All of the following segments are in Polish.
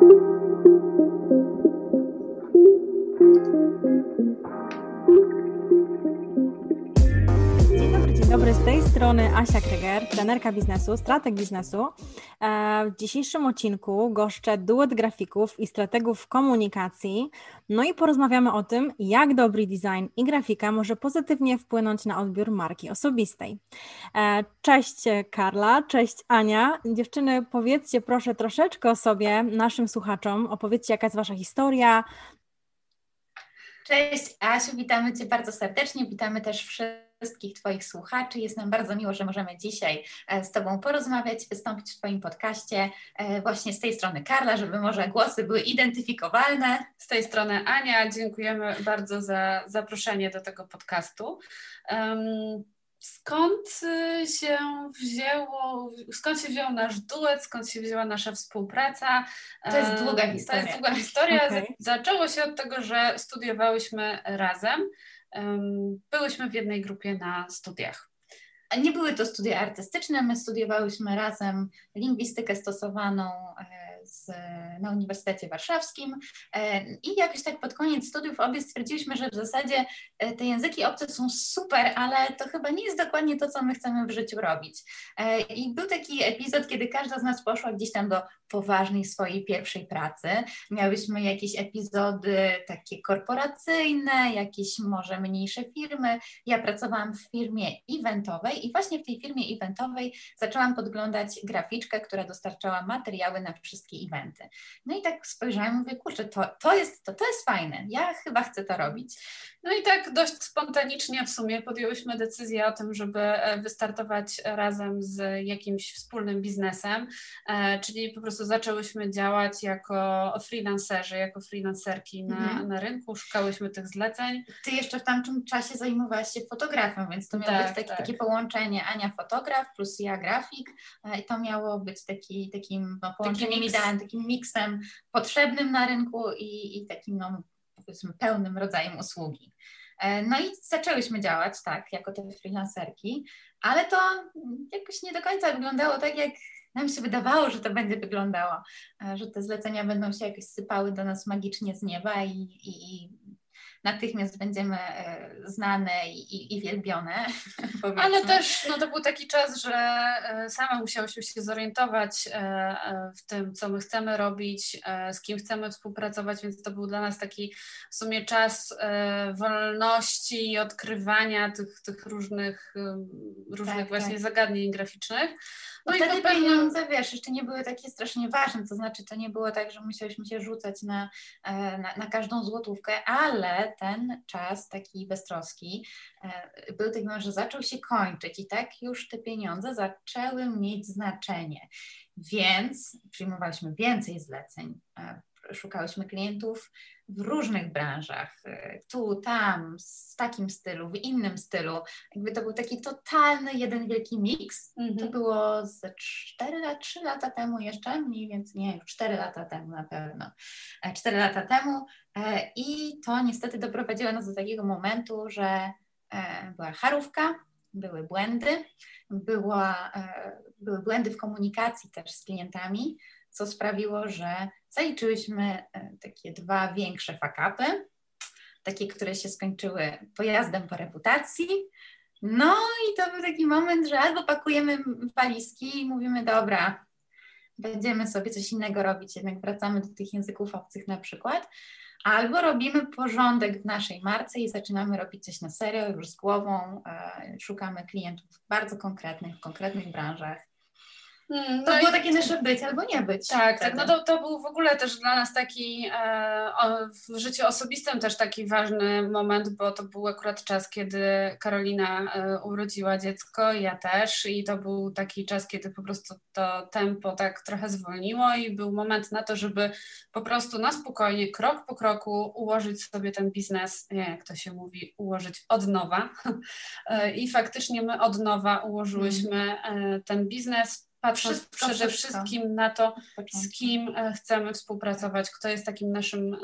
Thank you. Z tej strony Asia Kryger, trenerka biznesu, strateg biznesu. E, w dzisiejszym odcinku goszczę duet grafików i strategów komunikacji. No i porozmawiamy o tym, jak dobry design i grafika może pozytywnie wpłynąć na odbiór marki osobistej. E, cześć Karla, cześć Ania. Dziewczyny, powiedzcie proszę troszeczkę o sobie naszym słuchaczom, opowiedzcie jaka jest Wasza historia, Cześć Asiu, witamy Cię bardzo serdecznie, witamy też wszystkich Twoich słuchaczy. Jest nam bardzo miło, że możemy dzisiaj e, z Tobą porozmawiać, wystąpić w Twoim podcaście. E, właśnie z tej strony Karla, żeby może głosy były identyfikowalne. Z tej strony Ania, dziękujemy bardzo za zaproszenie do tego podcastu. Um, skąd się wzięło, skąd się wziął nasz duet, skąd się wzięła nasza współpraca. To jest długa historia. To jest długa historia. Okay. Zaczęło się od tego, że studiowałyśmy razem. Byłyśmy w jednej grupie na studiach. Nie były to studia artystyczne, my studiowałyśmy razem lingwistykę stosowaną e, z, na Uniwersytecie Warszawskim e, i jakoś tak pod koniec studiów obie stwierdziliśmy, że w zasadzie e, te języki obce są super, ale to chyba nie jest dokładnie to, co my chcemy w życiu robić. E, I był taki epizod, kiedy każda z nas poszła gdzieś tam do poważnej swojej pierwszej pracy. Miałyśmy jakieś epizody takie korporacyjne, jakieś może mniejsze firmy. Ja pracowałam w firmie eventowej i właśnie w tej firmie eventowej zaczęłam podglądać graficzkę, która dostarczała materiały na wszystkie eventy. No i tak spojrzałam i mówię, kurczę, to, to, jest, to, to jest fajne, ja chyba chcę to robić. No i tak dość spontanicznie w sumie podjęłyśmy decyzję o tym, żeby e, wystartować razem z jakimś wspólnym biznesem, e, czyli po prostu zaczęłyśmy działać jako freelancerzy, jako freelancerki na, mhm. na rynku, szukałyśmy tych zleceń. Ty jeszcze w tamtym czasie zajmowałaś się fotografią, więc to miało tak, być taki, tak. takie połączenie Ania fotograf plus ja grafik e, i to miało być taki, takim no, połączeniem idealnym, takim miksem potrzebnym na rynku i, i takim no, powiedzmy pełnym rodzajem usługi. E, no i zaczęłyśmy działać, tak, jako te freelancerki, ale to jakoś nie do końca wyglądało tak, jak nam się wydawało, że to będzie wyglądało, e, że te zlecenia będą się jakoś sypały do nas magicznie z nieba i, i, i natychmiast będziemy e, znane i, i wielbione. Ale też no, to był taki czas, że e, same musiałyśmy się zorientować e, w tym, co my chcemy robić, z kim chcemy współpracować, więc to był dla nas taki w sumie czas wolności i odkrywania tych, tych różnych, różnych tak, właśnie tak. zagadnień graficznych. No i wtedy pewno... pieniądze, wiesz, jeszcze nie były takie strasznie ważne, to znaczy to nie było tak, że musieliśmy się rzucać na, na, na każdą złotówkę, ale ten czas taki beztroski e, był taki, że zaczął się kończyć i tak już te pieniądze zaczęły mieć znaczenie. Więc przyjmowaliśmy więcej zleceń, e, szukałyśmy klientów w różnych branżach, e, tu, tam, w takim stylu, w innym stylu. Jakby to był taki totalny jeden wielki miks. Mm -hmm. To mhm. było ze 4 3 lata temu jeszcze, mniej więcej, nie, już 4 lata temu na pewno. 4 e, lata temu i to niestety doprowadziło nas do takiego momentu, że była charówka, były błędy, była, były błędy w komunikacji też z klientami, co sprawiło, że zaliczyłyśmy e, takie dwa większe fakapy, takie, które się skończyły pojazdem po reputacji. No i to był taki moment, że albo pakujemy walizki i mówimy, dobra, będziemy sobie coś innego robić, jednak wracamy do tych języków obcych na przykład, albo robimy porządek w naszej marce i zaczynamy robić coś na serio, już z głową, e, szukamy klientów bardzo konkretnych, w konkretnych branżach Hmm, to no było takie nasze być albo nie być. Tak, tak. No to, to był w ogóle też dla nas taki e, o, w życiu osobistym też taki ważny moment, bo to był akurat czas, kiedy Karolina e, urodziła dziecko, ja też i to był taki czas, kiedy po prostu to tempo tak trochę zwolniło i był moment na to, żeby po prostu na spokojnie, krok po kroku ułożyć sobie ten biznes, nie jak to się mówi, ułożyć od nowa. E, I faktycznie my od nowa ułożyłyśmy hmm. ten biznes patrząc wszystko, przede wszystko. wszystkim na to, z kim e, chcemy współpracować, kto jest takim naszym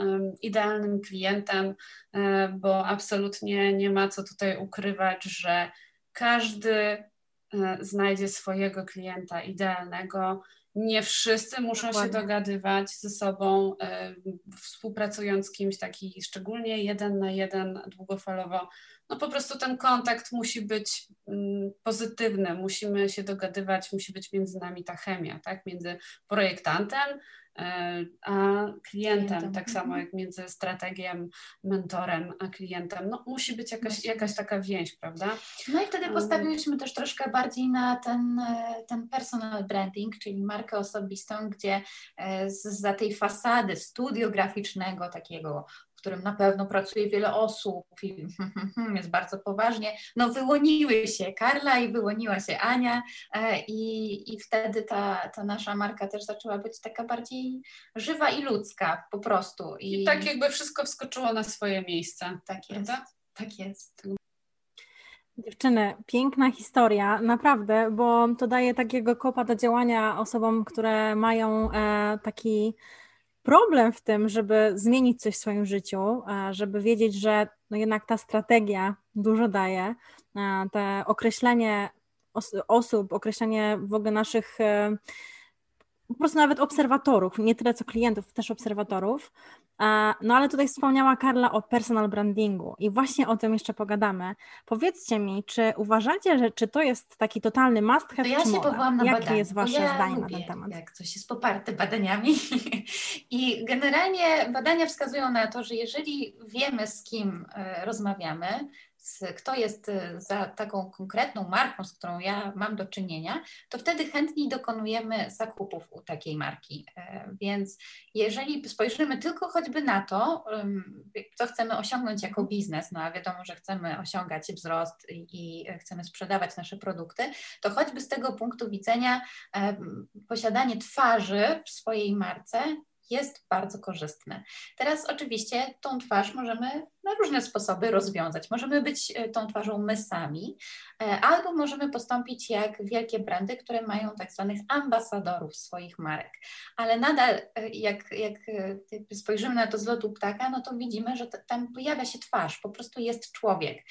idealnym klientem, e, bo absolutnie nie ma co tutaj ukrywać, że każdy e, znajdzie swojego klienta idealnego nie wszyscy muszą Dokładnie. się dogadywać ze sobą, współpracując z kimś taki szczególnie jeden na jeden długofalowo no po prostu ten kontakt musi być mm, pozytywny, musimy się dogadywać, musi być między nami ta chemia, tak? Między projektantem e, a klientem, klientem. tak samo mhm. jak między strategiem, mentorem a klientem. No, musi być jakaś, jakaś taka więź, prawda? No i wtedy postawiliśmy też troszkę bardziej na ten, e, ten personal branding, czyli markę osobistą, gdzie e, za tej fasady studiograficznego, takiego którym na pewno pracuje wiele osób i jest bardzo poważnie, no wyłoniły się Karla i wyłoniła się Ania e, i, i wtedy ta, ta nasza marka też zaczęła być taka bardziej żywa i ludzka po prostu. I, I tak jakby wszystko wskoczyło na swoje miejsce. Tak jest, prawda? tak jest. Dziewczyny, piękna historia, naprawdę, bo to daje takiego kopa do działania osobom, które mają e, taki problem w tym, żeby zmienić coś w swoim życiu, żeby wiedzieć, że no jednak ta strategia dużo daje, te określenie osób, określenie w ogóle naszych e, po prostu nawet obserwatorów, nie tyle co klientów, też obserwatorów. No ale tutaj wspomniała Karla o personal brandingu i właśnie o tym jeszcze pogadamy. Powiedzcie mi, czy uważacie, że czy to jest taki totalny must have, to ja się powołam na Jakie badania, jest Wasze ja zdanie lubię, na ten temat? jak coś jest poparte badaniami i generalnie badania wskazują na to, że jeżeli wiemy z kim e, rozmawiamy, kto jest y, za taką konkretną marką, z którą ja mam do czynienia, to wtedy chętniej dokonujemy zakupów u takiej marki. E, więc jeżeli spojrzymy tylko choćby na to, co chcemy osiągnąć jako biznes, no a wiadomo, że chcemy osiągać wzrost i chcemy sprzedawać nasze produkty, to choćby z tego punktu widzenia posiadanie twarzy w swojej marce jest bardzo korzystne. Teraz oczywiście tą twarz możemy na różne sposoby rozwiązać. Możemy być e, tą twarzą my sami, e, albo możemy postąpić jak wielkie brandy, które mają tak zwanych ambasadorów swoich marek. Ale nadal, e, jak, jak spojrzymy na to z lotu ptaka, no to widzimy, że tam pojawia się twarz, po prostu jest człowiek.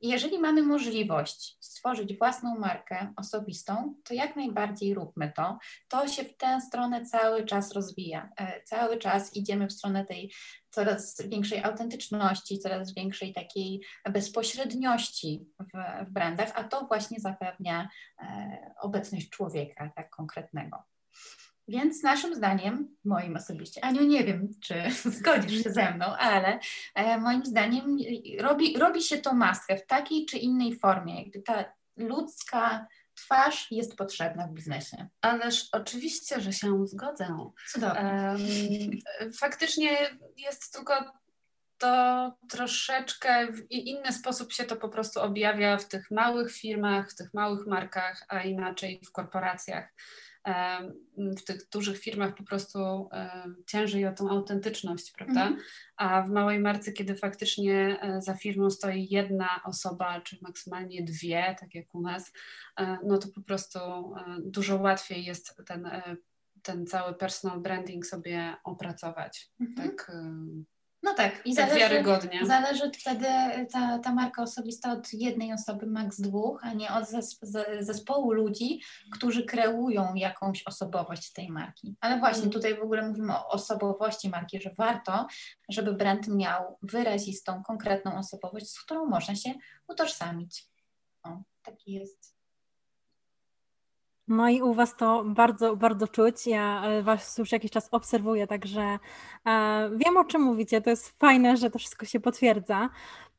Jeżeli mamy możliwość stworzyć własną markę osobistą, to jak najbardziej róbmy to. To się w tę stronę cały czas rozwija. Cały czas idziemy w stronę tej coraz większej autentyczności, coraz większej takiej bezpośredniości w, w brandach, a to właśnie zapewnia e, obecność człowieka tak konkretnego. Więc naszym zdaniem, moim osobiście, Aniu, nie wiem, czy zgodzisz się ze mną, ale e, moim zdaniem robi, robi się to maskę w takiej czy innej formie. Gdy ta ludzka twarz jest potrzebna w biznesie. Ależ oczywiście, że się zgodzę. Cudownie. faktycznie jest tylko to troszeczkę w inny sposób się to po prostu objawia w tych małych firmach, w tych małych markach, a inaczej w korporacjach w tych dużych firmach po prostu ciężej o tą autentyczność, prawda? Mhm. A w małej marce, kiedy faktycznie e, za firmą stoi jedna osoba, czy maksymalnie dwie, tak jak u nas, e, no to po prostu e, dużo łatwiej jest ten, ten cały personal branding sobie opracować. Mhm. Tak no tak, i tak zależy, wiarygodnie. zależy wtedy ta, ta marka osobista od jednej osoby, maks dwóch, a nie od zespołu ludzi, którzy kreują jakąś osobowość tej marki. Ale właśnie mm. tutaj w ogóle mówimy o osobowości marki, że warto, żeby brand miał wyrazistą, konkretną osobowość, z którą można się utożsamić. O, taki jest no i u Was to bardzo, bardzo czuć. Ja e, Was już jakiś czas obserwuję, także e, wiem o czym mówicie. To jest fajne, że to wszystko się potwierdza.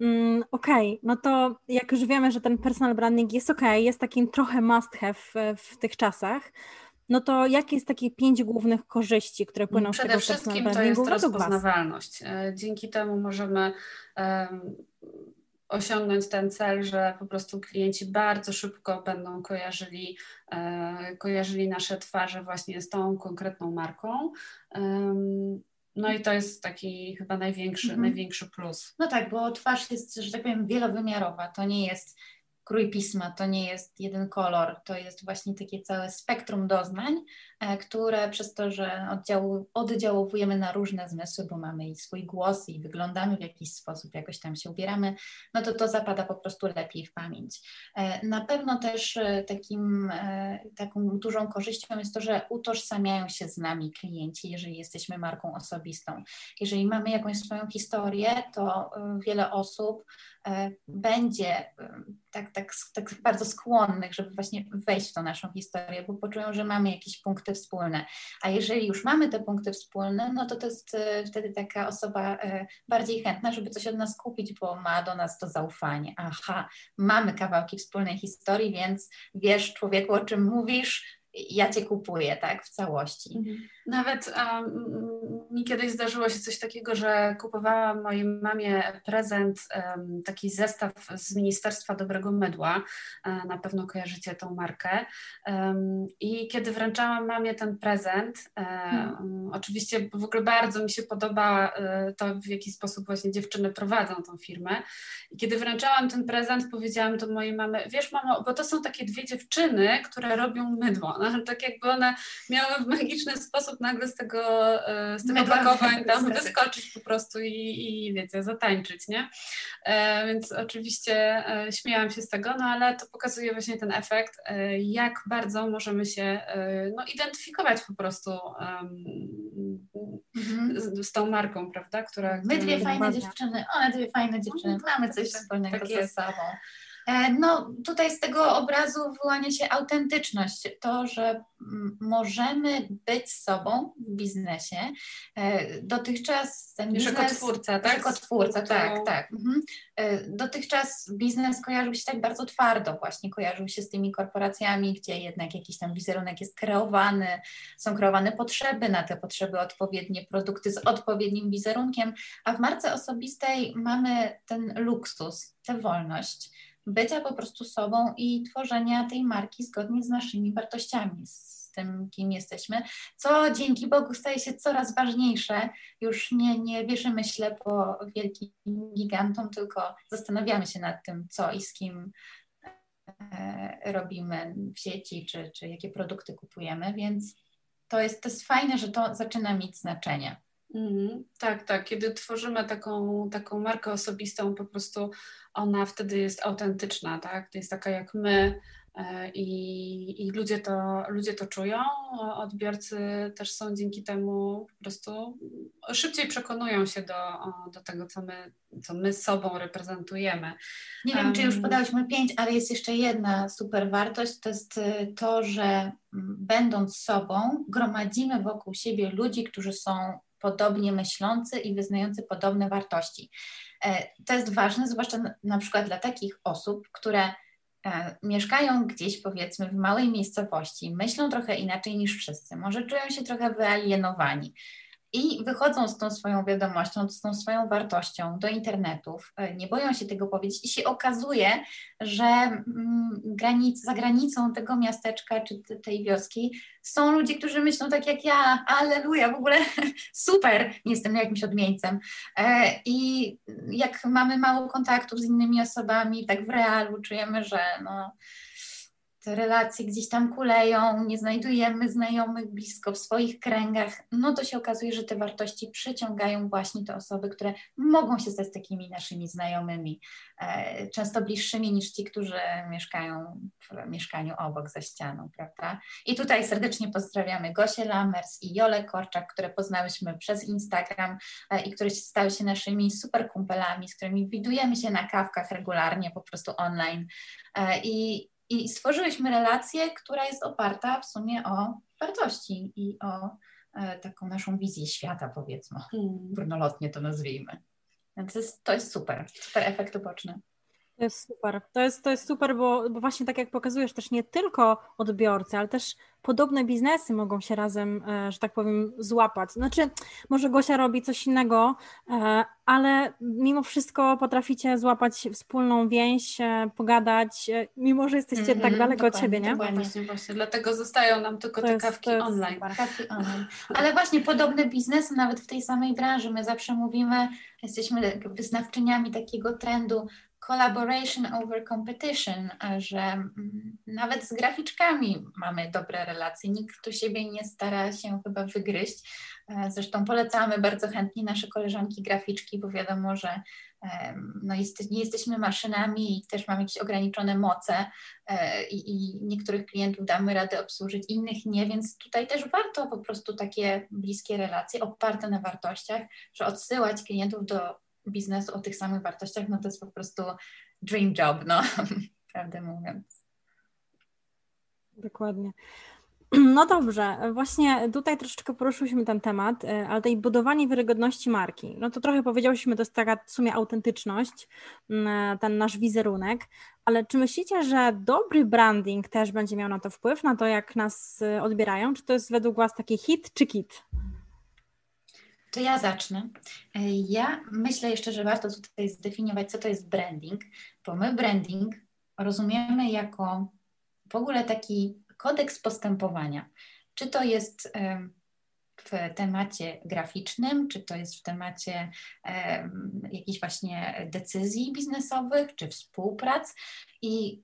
Mm, okej, okay, no to jak już wiemy, że ten personal branding jest ok, jest takim trochę must have w, w tych czasach, no to jakie jest takie pięć głównych korzyści, które płyną Przede z tego wszystkim to jest rozpoznawalność. E, dzięki temu możemy um, osiągnąć ten cel, że po prostu klienci bardzo szybko będą kojarzyli, e, kojarzyli nasze twarze właśnie z tą konkretną marką. No i to jest taki chyba największy, mhm. największy plus. No tak, bo twarz jest, że tak powiem, wielowymiarowa. To nie jest krój pisma to nie jest jeden kolor, to jest właśnie takie całe spektrum doznań, e, które przez to, że oddziału, oddziałujemy na różne zmysły, bo mamy i swój głos i wyglądamy w jakiś sposób, jakoś tam się ubieramy, no to to zapada po prostu lepiej w pamięć. E, na pewno też e, takim, taką dużą korzyścią jest to, że utożsamiają się z nami klienci, jeżeli jesteśmy marką osobistą. Jeżeli mamy jakąś swoją historię, to wiele osób będzie tak, tak, tak bardzo skłonnych, żeby właśnie wejść w tą naszą historię, bo poczują, że mamy jakieś punkty wspólne. A jeżeli już mamy te punkty wspólne, no to to jest e, wtedy taka osoba e, bardziej chętna, żeby coś od nas kupić, bo ma do nas to zaufanie. Aha, mamy kawałki wspólnej historii, więc wiesz człowieku, o czym mówisz, ja cię kupuję, tak, w całości. Mhm. Nawet um, mi kiedyś zdarzyło się coś takiego, że kupowałam mojej mamie prezent, um, taki zestaw z Ministerstwa Dobrego Mydła, um, na pewno kojarzycie tą markę. I kiedy wręczałam mamie ten prezent, hmm. oczywiście w ogóle bardzo mi się podoba e, to, w jaki sposób właśnie dziewczyny prowadzą tą firmę. I kiedy wręczałam ten prezent, powiedziałam do mojej mamy, wiesz mamo, bo to są takie dwie dziewczyny, które robią mydło, no, tak jakby one miały w magiczny sposób nagle z tego, e, z tego pakowań tam wyskoczyć po prostu i, i wiecie, zatańczyć, nie? E, więc oczywiście e, śmiałam się z tego, no ale to pokazuje właśnie ten efekt, jak bardzo możemy się no, identyfikować po prostu um, z, z, tą marką, prawda? Która, My dwie fajne dziewczyny, one dwie fajne dziewczyny, mhm. mamy coś tak, wspólnego tak ze sobą. E, no, tutaj z tego obrazu wyłania się autentyczność, to, że możemy być sobą w biznesie. E, dotychczas ten biznes... Jako twórca, tak? Jako twórca, tak, tak. Mhm. E, dotychczas biznes kojarzył się tak bardzo twardo właśnie, kojarzył się z tymi korporacjami, gdzie jednak jakiś tam wizerunek jest kreowany, są kreowane potrzeby, na te potrzeby odpowiednie produkty z odpowiednim wizerunkiem, a w marce osobistej mamy ten luksus, tę wolność bycia po prostu sobą i tworzenia tej marki zgodnie z naszymi wartościami, z tym, kim jesteśmy, co dzięki Bogu staje się coraz ważniejsze. Już nie, nie wierzymy ślepo wielkim gigantom, tylko zastanawiamy się nad tym, co i z kim e, robimy w sieci, czy, czy jakie produkty kupujemy, więc to jest, to jest fajne, że to zaczyna mieć znaczenie. Mm, tak, tak. Kiedy tworzymy taką, taką markę osobistą, po prostu ona wtedy jest autentyczna, tak? To jest taka jak my e, i, i ludzie, to, ludzie to czują. Odbiorcy też są dzięki temu po prostu szybciej przekonują się do, do tego, co my, co my sobą reprezentujemy. Nie wiem, um, czy już podałyśmy pięć, ale jest jeszcze jedna super wartość. To jest y, to, że będąc sobą, gromadzimy wokół siebie ludzi, którzy są podobnie myślący i wyznający podobne wartości. E, to jest ważne, zwłaszcza na przykład dla takich osób, które e, mieszkają gdzieś powiedzmy w małej miejscowości, myślą trochę inaczej niż wszyscy, może czują się trochę wyalienowani i wychodzą z tą swoją wiadomością, z tą swoją wartością do internetów, e, nie boją się tego powiedzieć. I się okazuje, że mm, granic, za granicą tego miasteczka czy tej wioski są ludzie, którzy myślą tak jak ja, aleluja, w ogóle super, nie jestem jakimś odmieńcem. E, I jak mamy mało kontaktów z innymi osobami, tak w realu czujemy, że no, te relacje gdzieś tam kuleją, nie znajdujemy znajomych blisko w swoich kręgach, no to się okazuje, że te wartości przyciągają właśnie te osoby, które mogą się stać takimi naszymi znajomymi, e, często bliższymi niż ci, którzy mieszkają w mieszkaniu obok za ścianą, prawda? I tutaj serdecznie pozdrawiamy Gosię Lamers i Jolę Korczak, które poznałyśmy przez Instagram e, i które stały się naszymi super kumpelami, z którymi widujemy się na kawkach regularnie, po prostu online. E, I i stworzyłyśmy relację, która jest oparta w sumie o wartości i o e, taką naszą wizję świata, powiedzmy, górnolotnie to nazwijmy. Więc to jest, to jest super, super efekt uboczny. To jest super. To jest, to jest super, bo, bo właśnie tak jak pokazujesz, też nie tylko odbiorcy, ale też podobne biznesy mogą się razem, e, że tak powiem, złapać. Znaczy, może Gosia robi coś innego, e, ale mimo wszystko potraficie złapać wspólną więź, e, pogadać, mimo że jesteście mm -hmm, tak daleko od siebie, nie? Właśnie, właśnie. Dlatego zostają nam tylko to te jest, kawki online. Kawki online. Ale właśnie podobne biznesy, nawet w tej samej branży, my zawsze mówimy, jesteśmy wyznawczyniami takiego trendu collaboration over competition, że mm, nawet z graficzkami mamy dobre relacje. Nikt tu siebie nie stara się chyba wygryźć. E, zresztą polecamy bardzo chętnie nasze koleżanki graficzki, bo wiadomo, że no jest, nie jesteśmy maszynami i też mamy jakieś ograniczone moce e, i, i, niektórych klientów damy radę obsłużyć, innych nie, więc tutaj też warto po prostu takie bliskie relacje oparte na wartościach, że odsyłać klientów do biznesu o tych samych wartościach, no to jest po prostu dream job, no, prawdę mówiąc. Dokładnie. No dobrze, właśnie tutaj troszeczkę poruszyliśmy ten temat, e, ale tej budowanie wiarygodności marki. No to trochę powiedziałyśmy, to jest taka w sumie autentyczność, mm, ten nasz wizerunek, ale czy myślicie, że dobry branding też będzie miał na to wpływ, na to jak nas e, odbierają? Czy to jest według Was taki hit czy kit? To ja zacznę. E, ja myślę jeszcze, że warto tutaj zdefiniować, co to jest branding, bo my branding rozumiemy jako w ogóle taki kodeks postępowania. Czy to jest w temacie graficznym, czy to jest w temacie jakichś właśnie decyzji biznesowych, czy współprac. I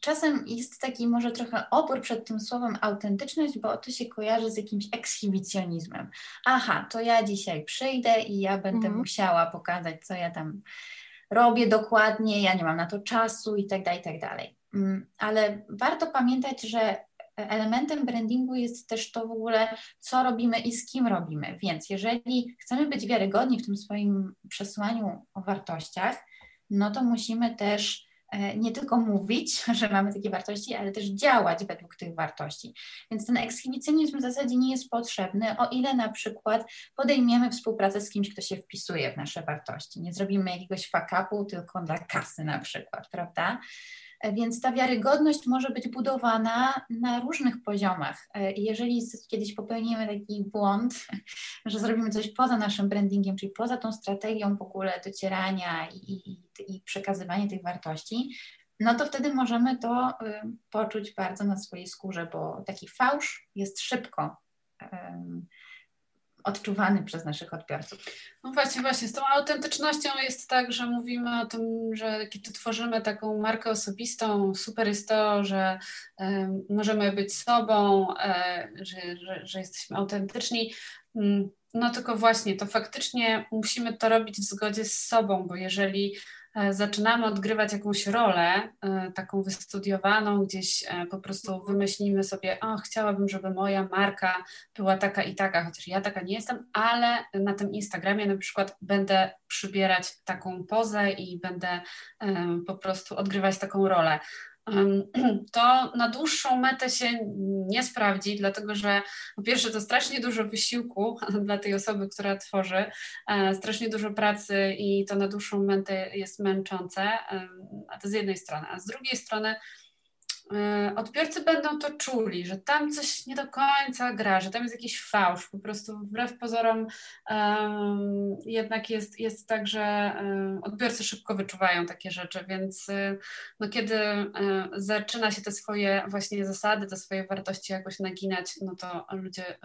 czasem jest taki może trochę opór przed tym słowem autentyczność, bo to się kojarzy z jakimś ekshibicjonizmem. Aha, to ja dzisiaj przyjdę i ja będę mhm. musiała pokazać, co ja tam robię dokładnie, ja nie mam na to czasu i tak dalej, i tak dalej. Mm, ale warto pamiętać, że elementem brandingu jest też to w ogóle, co robimy i z kim robimy. Więc jeżeli chcemy być wiarygodni w tym swoim przesłaniu o wartościach, no to musimy też nie tylko mówić, że mamy takie wartości, ale też działać według tych wartości. Więc ten ekshibicjonizm w zasadzie nie jest potrzebny, o ile na przykład podejmiemy współpracę z kimś, kto się wpisuje w nasze wartości. Nie zrobimy jakiegoś fakapu tylko dla kasy na przykład, prawda? E, więc ta wiarygodność może być budowana na różnych poziomach. E, jeżeli kiedyś popełnimy taki błąd, że zrobimy coś poza naszym brandingiem, czyli poza tą strategią w ogóle docierania i, i, i przekazywania tych wartości, no to wtedy możemy to y, poczuć bardzo na swojej skórze, bo taki fałsz jest szybko odczuwany przez naszych odbiorców. No właśnie, właśnie. Z tą autentycznością jest tak, że mówimy o tym, że kiedy tworzymy taką markę osobistą, super jest to, że możemy być sobą, y, że, że, że, jesteśmy autentyczni. Mm, no tylko właśnie, to faktycznie musimy to robić w zgodzie z sobą, bo jeżeli E, zaczynamy odgrywać jakąś rolę, e, taką wystudiowaną, gdzieś e, po prostu wymyślimy sobie, o, chciałabym, żeby moja marka była taka i taka, chociaż ja taka nie jestem, ale na tym Instagramie na przykład będę przybierać taką pozę i będę po prostu odgrywać taką rolę to na dłuższą metę się nie sprawdzi, dlatego że po pierwsze to strasznie dużo wysiłku dla tej osoby, która tworzy, e, strasznie dużo pracy i to na dłuższą metę jest męczące, a to z jednej strony, a z drugiej strony odbiorcy będą to czuli, że tam coś nie do końca gra, że tam jest jakiś fałsz. Po prostu wbrew pozorom jednak jest, jest tak, że odbiorcy szybko wyczuwają takie rzeczy, więc um, no, kiedy zaczyna się te swoje właśnie zasady, te swoje wartości jakoś naginać, no to ludzie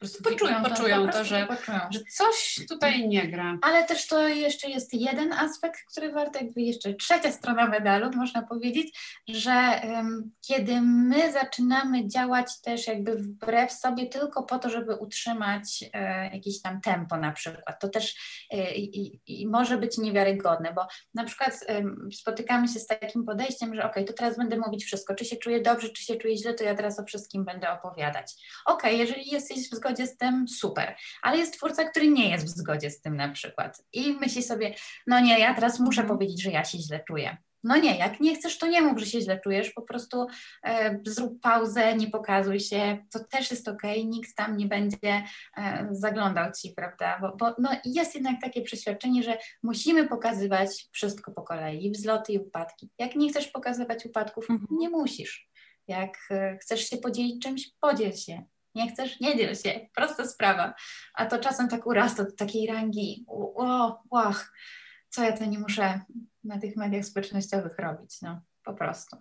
prostu poczują, poczują to, to że, poczują. że coś tutaj nie gra. Ale też to jeszcze jest jeden aspekt, który warto jakby jeszcze trzecia strona medalu, można powiedzieć, że um, kiedy my zaczynamy działać też jakby wbrew sobie tylko po to, żeby utrzymać e, jakieś tam tempo na przykład, to też e, i, i może być niewiarygodne, bo na przykład e, spotykamy się z takim podejściem, że ok, to teraz będę mówić wszystko, czy się czuję dobrze, czy się czuję źle, to ja teraz o wszystkim będę opowiadać. Ok, jeżeli jesteś w zgodzie zgodzie z tym, super. Ale jest twórca, który nie jest w zgodzie z tym na przykład i myśli sobie, no nie, ja teraz muszę mhm. powiedzieć, że ja się źle czuję. No nie, jak nie chcesz, to nie mów, że się źle czujesz, po prostu e, zrób pauzę, nie pokazuj się, to też jest ok, nikt tam nie będzie e, zaglądał ci, prawda? Bo, bo no, jest jednak takie przeświadczenie, że musimy pokazywać wszystko po kolei, wzloty i upadki. Jak nie chcesz pokazywać upadków, mhm. nie musisz. Jak e, chcesz się podzielić czymś, podziel się. Nie chcesz? Nie dziel się. Prosta sprawa. A to czasem tak urasta do takiej rangi. O, łach, co ja to nie muszę na tych mediach społecznościowych robić. No, po prostu.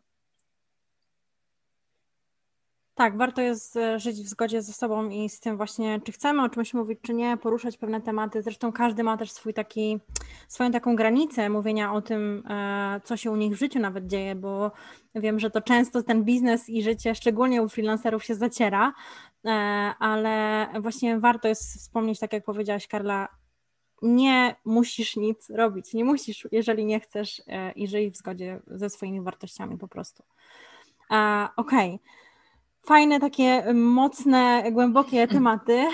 Tak, warto jest e, żyć w zgodzie ze sobą i z tym właśnie, czy chcemy o czymś mówić, czy nie, poruszać pewne tematy. Zresztą każdy ma też swój taki, swoją taką granicę mówienia o tym, e, co się u nich w życiu nawet dzieje, bo wiem, że to często ten biznes i życie, szczególnie u freelancerów się zaciera, ale właśnie warto jest wspomnieć, tak jak powiedziałaś Karla, nie musisz nic robić, nie musisz, jeżeli nie chcesz i żyj w zgodzie ze swoimi wartościami po prostu. Okej. Okay fajne, takie mocne, głębokie tematy.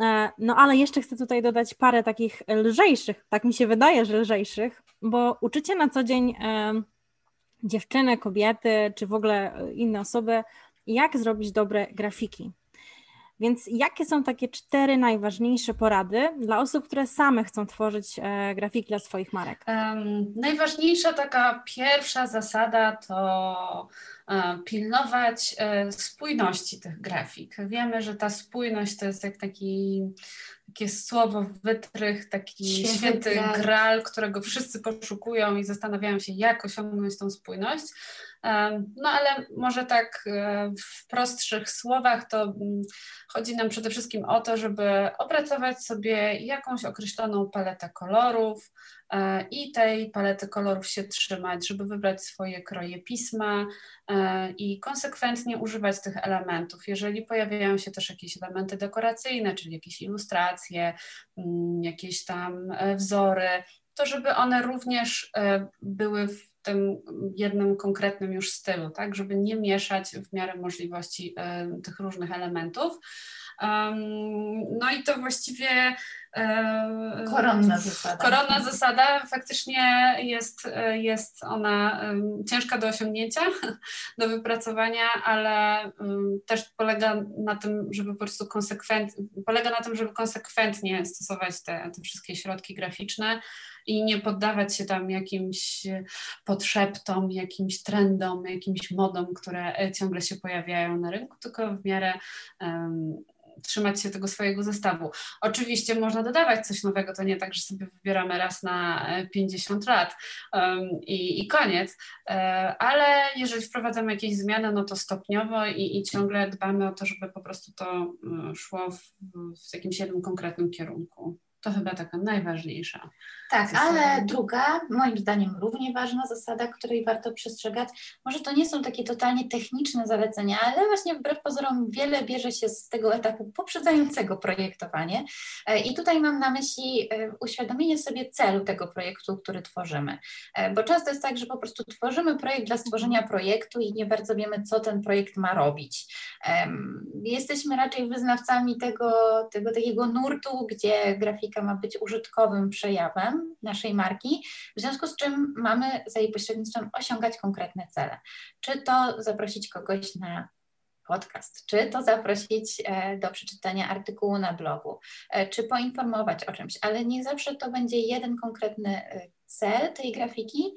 E, no ale jeszcze chcę tutaj dodać parę takich lżejszych, tak mi się wydaje, że lżejszych, bo uczycie na co dzień e, dziewczyny, kobiety, czy w ogóle inne osoby, jak zrobić dobre grafiki. Więc jakie są takie cztery najważniejsze porady dla osób, które same chcą tworzyć e, grafiki dla swoich marek? Um, najważniejsza taka pierwsza zasada to e, pilnować e, spójności tych grafik. Wiemy, że ta spójność to jest jak taki takie słowo wytrych, taki święty, święty gral, którego wszyscy poszukują i zastanawiają się, jak osiągnąć tą spójność. No ale może tak e, w prostszych słowach to mm, chodzi nam przede wszystkim o to, żeby opracować sobie jakąś określoną paletę kolorów e, i tej palety kolorów się trzymać, żeby wybrać swoje kroje pisma e, i konsekwentnie używać tych elementów. Jeżeli pojawiają się też jakieś elementy dekoracyjne, czyli jakieś ilustracje, mm, jakieś tam wzory, to żeby one również były w tym jednym konkretnym już stylu, tak, żeby nie mieszać w miarę możliwości e, tych różnych elementów. No i to właściwie e, koronna zasada. Koronna zasada faktycznie jest, e, jest ona ciężka do osiągnięcia, do wypracowania, ale też polega na tym, żeby po prostu konsekwentnie, polega na tym, żeby konsekwentnie stosować te, te wszystkie środki graficzne i nie poddawać się tam jakimś podszeptom, jakimś trendom, jakimś modom, które ciągle się pojawiają na rynku, tylko w miarę um, trzymać się tego swojego zestawu. Oczywiście można dodawać coś nowego, to nie tak, że sobie wybieramy raz na 50 lat um, i, i, koniec, e, ale jeżeli wprowadzamy jakieś zmiany, no to stopniowo i, i ciągle dbamy o to, żeby po prostu to e, szło w, w jakimś jednym konkretnym kierunku. To chyba taka najważniejsza. Tak, zasada. ale druga, moim zdaniem równie ważna zasada, której warto przestrzegać, może to nie są takie totalnie techniczne zalecenia, ale właśnie wbrew pozorom wiele bierze się z tego etapu poprzedzającego projektowanie. E, I tutaj mam na myśli e, uświadomienie sobie celu tego projektu, który tworzymy. E, bo często jest tak, że po prostu tworzymy projekt dla stworzenia projektu i nie bardzo wiemy, co ten projekt ma robić. Jesteśmy raczej wyznawcami tego, tego takiego nurtu, gdzie grafika ma być użytkowym przejawem naszej marki, w związku z czym mamy za jej pośrednictwem osiągać konkretne cele. Czy to zaprosić kogoś na podcast, czy to zaprosić e, do przeczytania artykułu na blogu, e, czy poinformować o czymś, ale nie zawsze to będzie jeden konkretny e, cel tej grafiki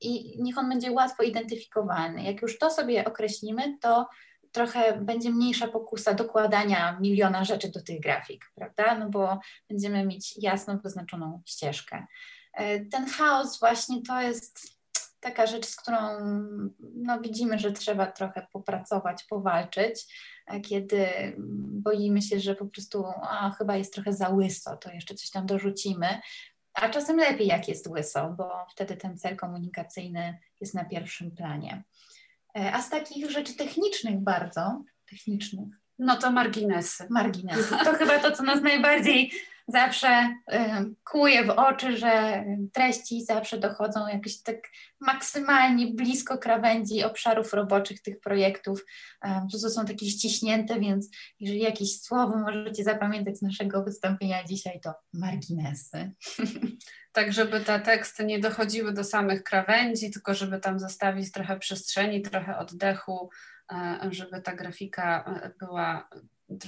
i niech on będzie łatwo identyfikowalny. Jak już to sobie określimy, to trochę będzie mniejsza pokusa dokładania miliona rzeczy do tych grafik, prawda? No bo będziemy mieć jasno wyznaczoną ścieżkę. E, ten chaos właśnie to jest taka rzecz, z którą no, widzimy, że trzeba trochę popracować, powalczyć, e, kiedy boimy się, że po prostu a, chyba jest trochę za łyso, to jeszcze coś tam dorzucimy. A czasem lepiej, jak jest łyso, bo wtedy ten cel komunikacyjny jest na pierwszym planie. E, a z takich rzeczy technicznych bardzo, technicznych. No to marginesy. Marginesy. To chyba to, co nas najbardziej zawsze kuje w oczy, że treści zawsze dochodzą jakoś tak maksymalnie blisko krawędzi obszarów roboczych tych projektów. To są takie ściśnięte, więc jeżeli jakieś słowo możecie zapamiętać z naszego wystąpienia dzisiaj, to marginesy. Tak, żeby te teksty nie dochodziły do samych krawędzi, tylko żeby tam zostawić trochę przestrzeni, trochę oddechu, e, żeby ta grafika e, była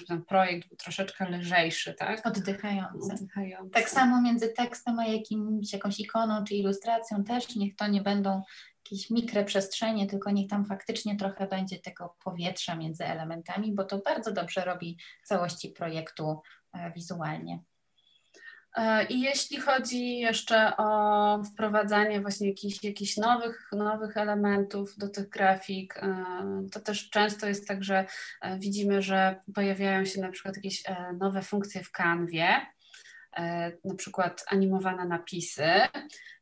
ten projekt był troszeczkę lżejszy, tak? Oddychający. Oddychający. Tak samo między tekstem a jakimś, jakąś ikoną czy ilustracją też niech to nie będą jakieś mikroprzestrzenie, tylko niech tam faktycznie trochę będzie tego powietrza między elementami, bo to bardzo dobrze robi całości projektu e, wizualnie. E, I jeśli chodzi jeszcze o wprowadzanie właśnie jakichś, jakichś nowych, nowych elementów do tych grafik, e, to też często jest tak, że e, widzimy, że pojawiają się na przykład jakieś nowe funkcje w kanwie, na przykład animowane napisy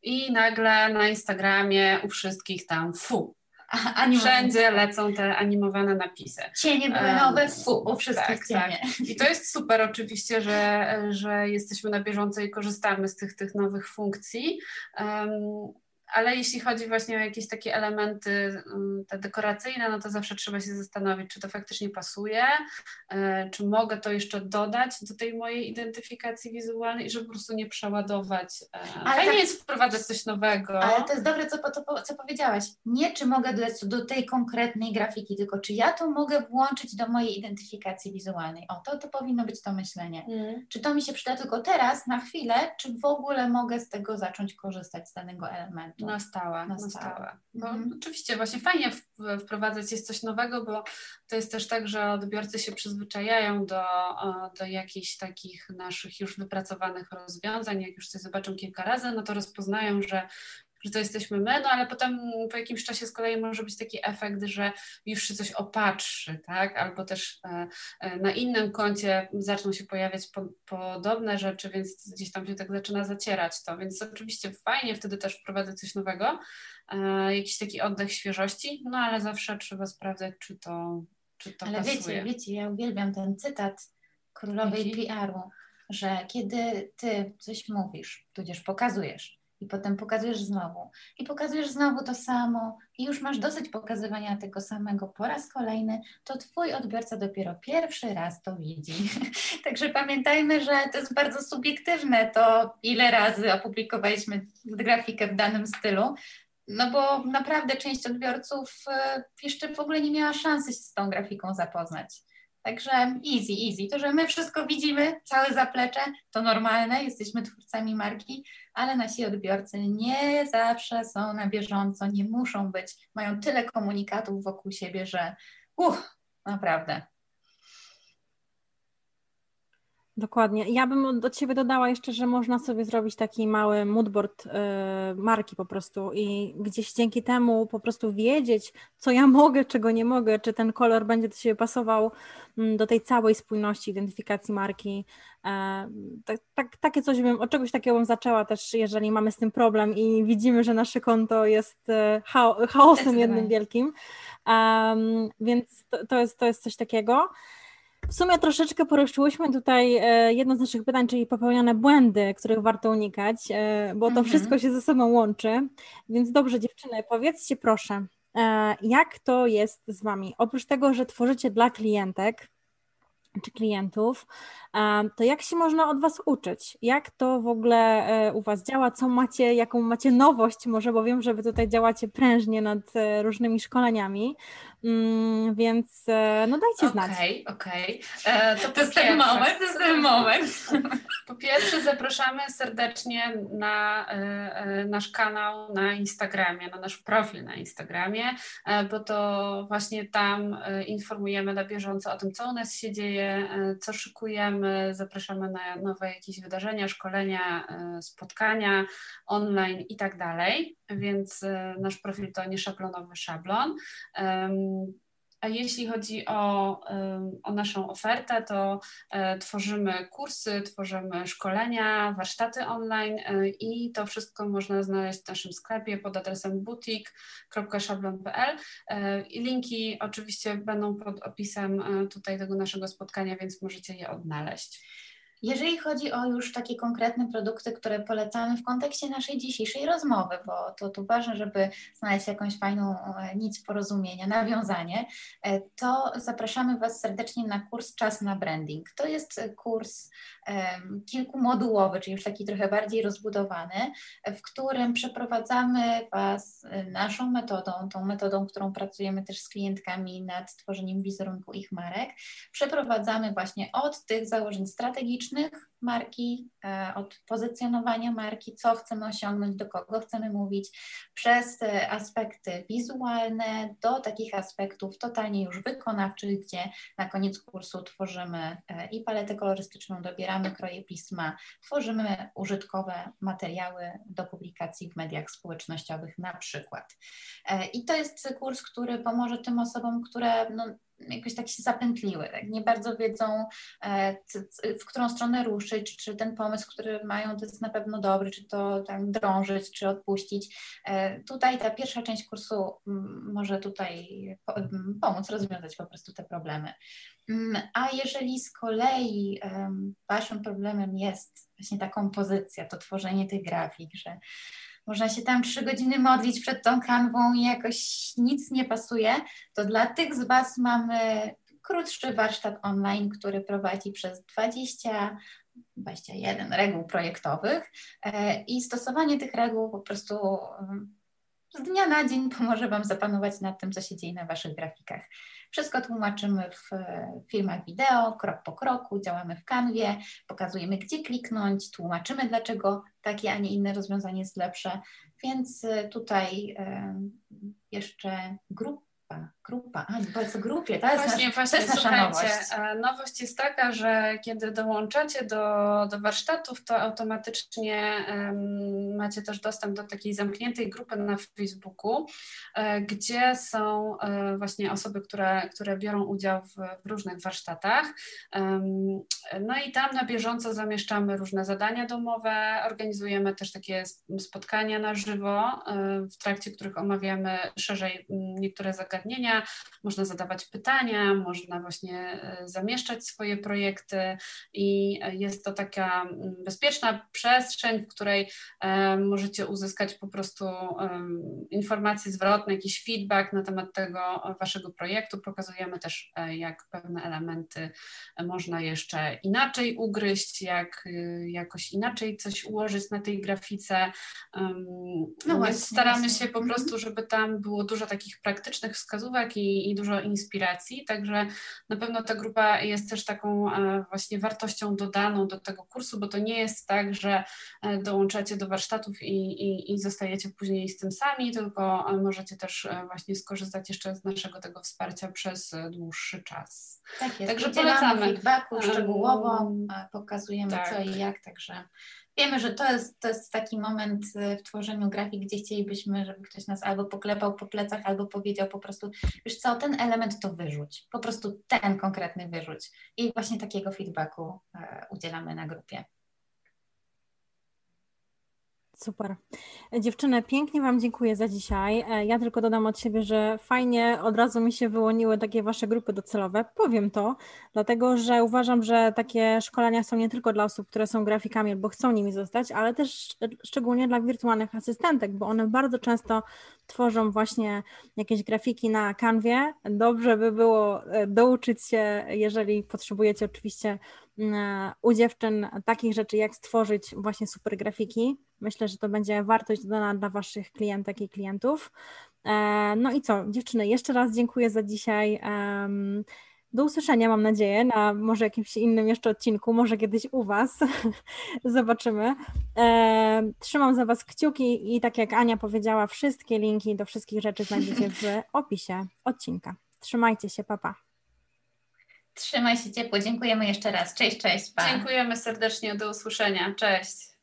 i nagle na Instagramie u wszystkich tam fu, Wszędzie lecą te animowane napisy. Cienie były nowe, fu, u wszystkich tak, cienie. Tak. I to jest super oczywiście, że, że jesteśmy na bieżąco i korzystamy z tych, tych nowych funkcji. Um, ale jeśli chodzi właśnie o jakieś takie elementy mm, te dekoracyjne, no to zawsze trzeba się zastanowić, czy to faktycznie pasuje, e, czy mogę to jeszcze dodać do tej mojej identyfikacji wizualnej, żeby po prostu nie przeładować. E, ale Fajnie tak, jest wprowadzać coś nowego. Ale to jest dobre, co, to, co powiedziałaś. Nie, czy mogę dodać do tej konkretnej grafiki, tylko czy ja to mogę włączyć do mojej identyfikacji wizualnej. O, to, to powinno być to myślenie. Mm. Czy to mi się przyda tylko teraz, na chwilę, czy w ogóle mogę z tego zacząć korzystać, z danego elementu? Na stałe, na stałe. Bo mhm. oczywiście właśnie fajnie wprowadzać jest coś nowego, bo to jest też tak, że odbiorcy się przyzwyczajają do, do jakichś takich naszych już wypracowanych rozwiązań. Jak już coś zobaczą kilka razy, no to rozpoznają, że że to jesteśmy my, no ale potem po jakimś czasie z kolei może być taki efekt, że już się coś opatrzy, tak? Albo też e, e, na innym koncie zaczną się pojawiać po, podobne rzeczy, więc gdzieś tam się tak zaczyna zacierać to, więc oczywiście fajnie wtedy też wprowadzać coś nowego, e, jakiś taki oddech świeżości, no ale zawsze trzeba sprawdzać, czy to, czy to ale pasuje. wiecie, wiecie, ja uwielbiam ten cytat królowej PR-u, że kiedy ty coś mówisz, tudzież pokazujesz, i potem pokazujesz znowu i pokazujesz znowu to samo i już masz dosyć pokazywania tego samego po raz kolejny, to twój odbiorca dopiero pierwszy raz to widzi. Także pamiętajmy, że to jest bardzo subiektywne to, ile razy opublikowaliśmy grafikę w danym stylu, no bo naprawdę część odbiorców e, jeszcze w ogóle nie miała szansy się z tą grafiką zapoznać. Także easy, easy. To, że my wszystko widzimy, całe zaplecze, to normalne, jesteśmy twórcami marki, ale nasi odbiorcy nie zawsze są na bieżąco, nie muszą być, mają tyle komunikatów wokół siebie, że uch, naprawdę. Dokładnie. Ja bym do Ciebie dodała jeszcze, że można sobie zrobić taki mały moodboard y, marki po prostu i gdzieś dzięki temu po prostu wiedzieć, co ja mogę, czego nie mogę, czy ten kolor będzie do Ciebie pasował mm, do tej całej spójności identyfikacji marki. Tak, tak, takie coś bym, od czegoś takiego bym zaczęła też, jeżeli mamy z tym problem i widzimy, że nasze konto jest e, chaosem jednym wielkim. Więc to, to, jest, to jest coś takiego. W sumie troszeczkę poruszyłyśmy tutaj e, jedno z naszych pytań, czyli popełniane błędy, których warto unikać, e, bo to mhm. wszystko się ze sobą łączy. Więc dobrze, dziewczyny, powiedzcie proszę, e, jak to jest z Wami? Oprócz tego, że tworzycie dla klientek, czy klientów, to jak się można od Was uczyć? Jak to w ogóle u Was działa? Co macie, jaką macie nowość może, bo wiem, że Wy tutaj działacie prężnie nad różnymi szkoleniami, więc e, no dajcie znać. Okej, okay, okej. Okay. To, to jest ten moment, to jest ten moment. Po pierwsze zapraszamy serdecznie na nasz kanał na Instagramie, na nasz profil na Instagramie, bo to właśnie tam informujemy na bieżąco o tym, co u nas się dzieje, co szykujemy, zapraszamy na nowe jakieś wydarzenia, szkolenia, e, spotkania online i tak dalej, więc e, nasz profil to nie szablonowy szablon. A jeśli chodzi o, o naszą ofertę, to e, tworzymy kursy, tworzymy szkolenia, warsztaty online i to wszystko można znaleźć w naszym sklepie pod adresem boutique.szablon.pl. Linki oczywiście będą pod opisem tutaj tego naszego spotkania, więc możecie je odnaleźć. Jeżeli chodzi o już takie konkretne produkty, które polecamy w kontekście naszej dzisiejszej rozmowy, bo to tu ważne, żeby znaleźć jakąś fajną e, nic porozumienia, nawiązanie, e, to zapraszamy Was serdecznie na kurs Czas na Branding. To jest kurs kilkumodułowy, czyli już taki trochę bardziej rozbudowany, w którym przeprowadzamy Was e, naszą metodą, tą metodą, którą pracujemy też z klientkami nad tworzeniem wizerunku ich marek. Przeprowadzamy właśnie od tych założeń strategicznych, marki, e, od pozycjonowania marki, co chcemy osiągnąć, do kogo chcemy mówić, przez e, aspekty wizualne do takich aspektów totalnie już wykonawczych, gdzie na koniec kursu tworzymy e, i paletę kolorystyczną, dobieramy kroje pisma, tworzymy użytkowe materiały do publikacji w mediach społecznościowych na przykład. I to jest kurs, który pomoże tym osobom, które no, jakoś tak się zapętliły, tak? nie bardzo wiedzą, e, w którą stronę ruszyć, czy ten pomysł, który mają, to jest na pewno dobry, czy to tam drążyć, czy odpuścić. E, tutaj ta pierwsza część kursu może tutaj pomóc rozwiązać po prostu te problemy. Mm, a jeżeli z kolei Waszym problemem jest właśnie ta kompozycja, to tworzenie tych grafik, że można się tam trzy godziny modlić przed tą kanwą i jakoś nic nie pasuje, to dla tych z Was mamy krótszy warsztat online, który prowadzi przez 20 21 reguł projektowych e, i stosowanie tych reguł po prostu z dnia na dzień pomoże Wam zapanować nad tym, co się dzieje na Waszych grafikach. Wszystko tłumaczymy w filmach wideo, krok po kroku, działamy w kanwie, pokazujemy, gdzie kliknąć, tłumaczymy, dlaczego takie, a nie inne rozwiązanie jest lepsze. Więc y, tutaj y, jeszcze grup grupa, grupa, a powiedz o grupie, to jest, właśnie, nasz, właśnie, to jest nasza nowość. E, nowość jest taka, że kiedy dołączacie do, do warsztatów, to automatycznie um, macie też dostęp do takiej zamkniętej grupy na Facebooku, e, gdzie są e, właśnie osoby, które, które biorą udział w, w różnych warsztatach. Um, no i tam na bieżąco zamieszczamy różne zadania domowe, organizujemy też takie spotkania na żywo, e, w trakcie których omawiamy szerzej niektóre zagadnienia zagadnienia, można zadawać pytania, można właśnie e, zamieszczać swoje projekty i jest to taka mm, bezpieczna przestrzeń, w której e, możecie uzyskać po prostu informacje zwrotne, jakiś feedback na temat tego waszego projektu. Pokazujemy też, e, jak pewne elementy można jeszcze inaczej ugryźć, jak jakoś inaczej coś ułożyć na tej grafice. No właśnie, staramy się po mhm. prostu, żeby tam było dużo takich praktycznych wskazówek i, i, dużo inspiracji, także na pewno ta grupa jest też taką e, właśnie wartością dodaną do tego kursu, bo to nie jest tak, że e, dołączacie do warsztatów i, i, i zostajecie później z tym sami, tylko e, możecie też właśnie skorzystać jeszcze z naszego tego wsparcia przez dłuższy czas. Tak jest, także polecamy. feedbacku szczegółowo, pokazujemy tak. co i jak, także wiemy, że to jest, to jest taki moment y, w tworzeniu grafik, gdzie chcielibyśmy, żeby ktoś nas albo poklepał po plecach, albo powiedział po prostu, wiesz co, ten element to wyrzuć, po prostu ten konkretny wyrzuć. I właśnie takiego feedbacku e, udzielamy na grupie. Super. Dziewczyny, pięknie Wam dziękuję za dzisiaj. E, ja tylko dodam od siebie, że fajnie od razu mi się wyłoniły takie Wasze grupy docelowe. Powiem to, dlatego że uważam, że takie szkolenia są nie tylko dla osób, które są grafikami albo chcą nimi zostać, ale też szczególnie dla wirtualnych asystentek, bo one bardzo często tworzą właśnie jakieś grafiki na kanwie. Dobrze by było e, douczyć się, jeżeli potrzebujecie oczywiście mm, u dziewczyn takich rzeczy, jak stworzyć właśnie super grafiki. Myślę, że to będzie wartość dodana dla Waszych klientek i klientów. E, no i co, dziewczyny, jeszcze raz dziękuję za dzisiaj. Do usłyszenia, mam nadzieję, na może jakimś innym jeszcze odcinku, może kiedyś u Was. Zobaczymy. E, trzymam za Was kciuki i tak jak Ania powiedziała, wszystkie linki do wszystkich rzeczy znajdziecie w opisie odcinka. Trzymajcie się, papa. Trzymaj się ciepło. Dziękujemy jeszcze raz. Cześć, cześć. Pa. Dziękujemy serdecznie. Do usłyszenia. Cześć.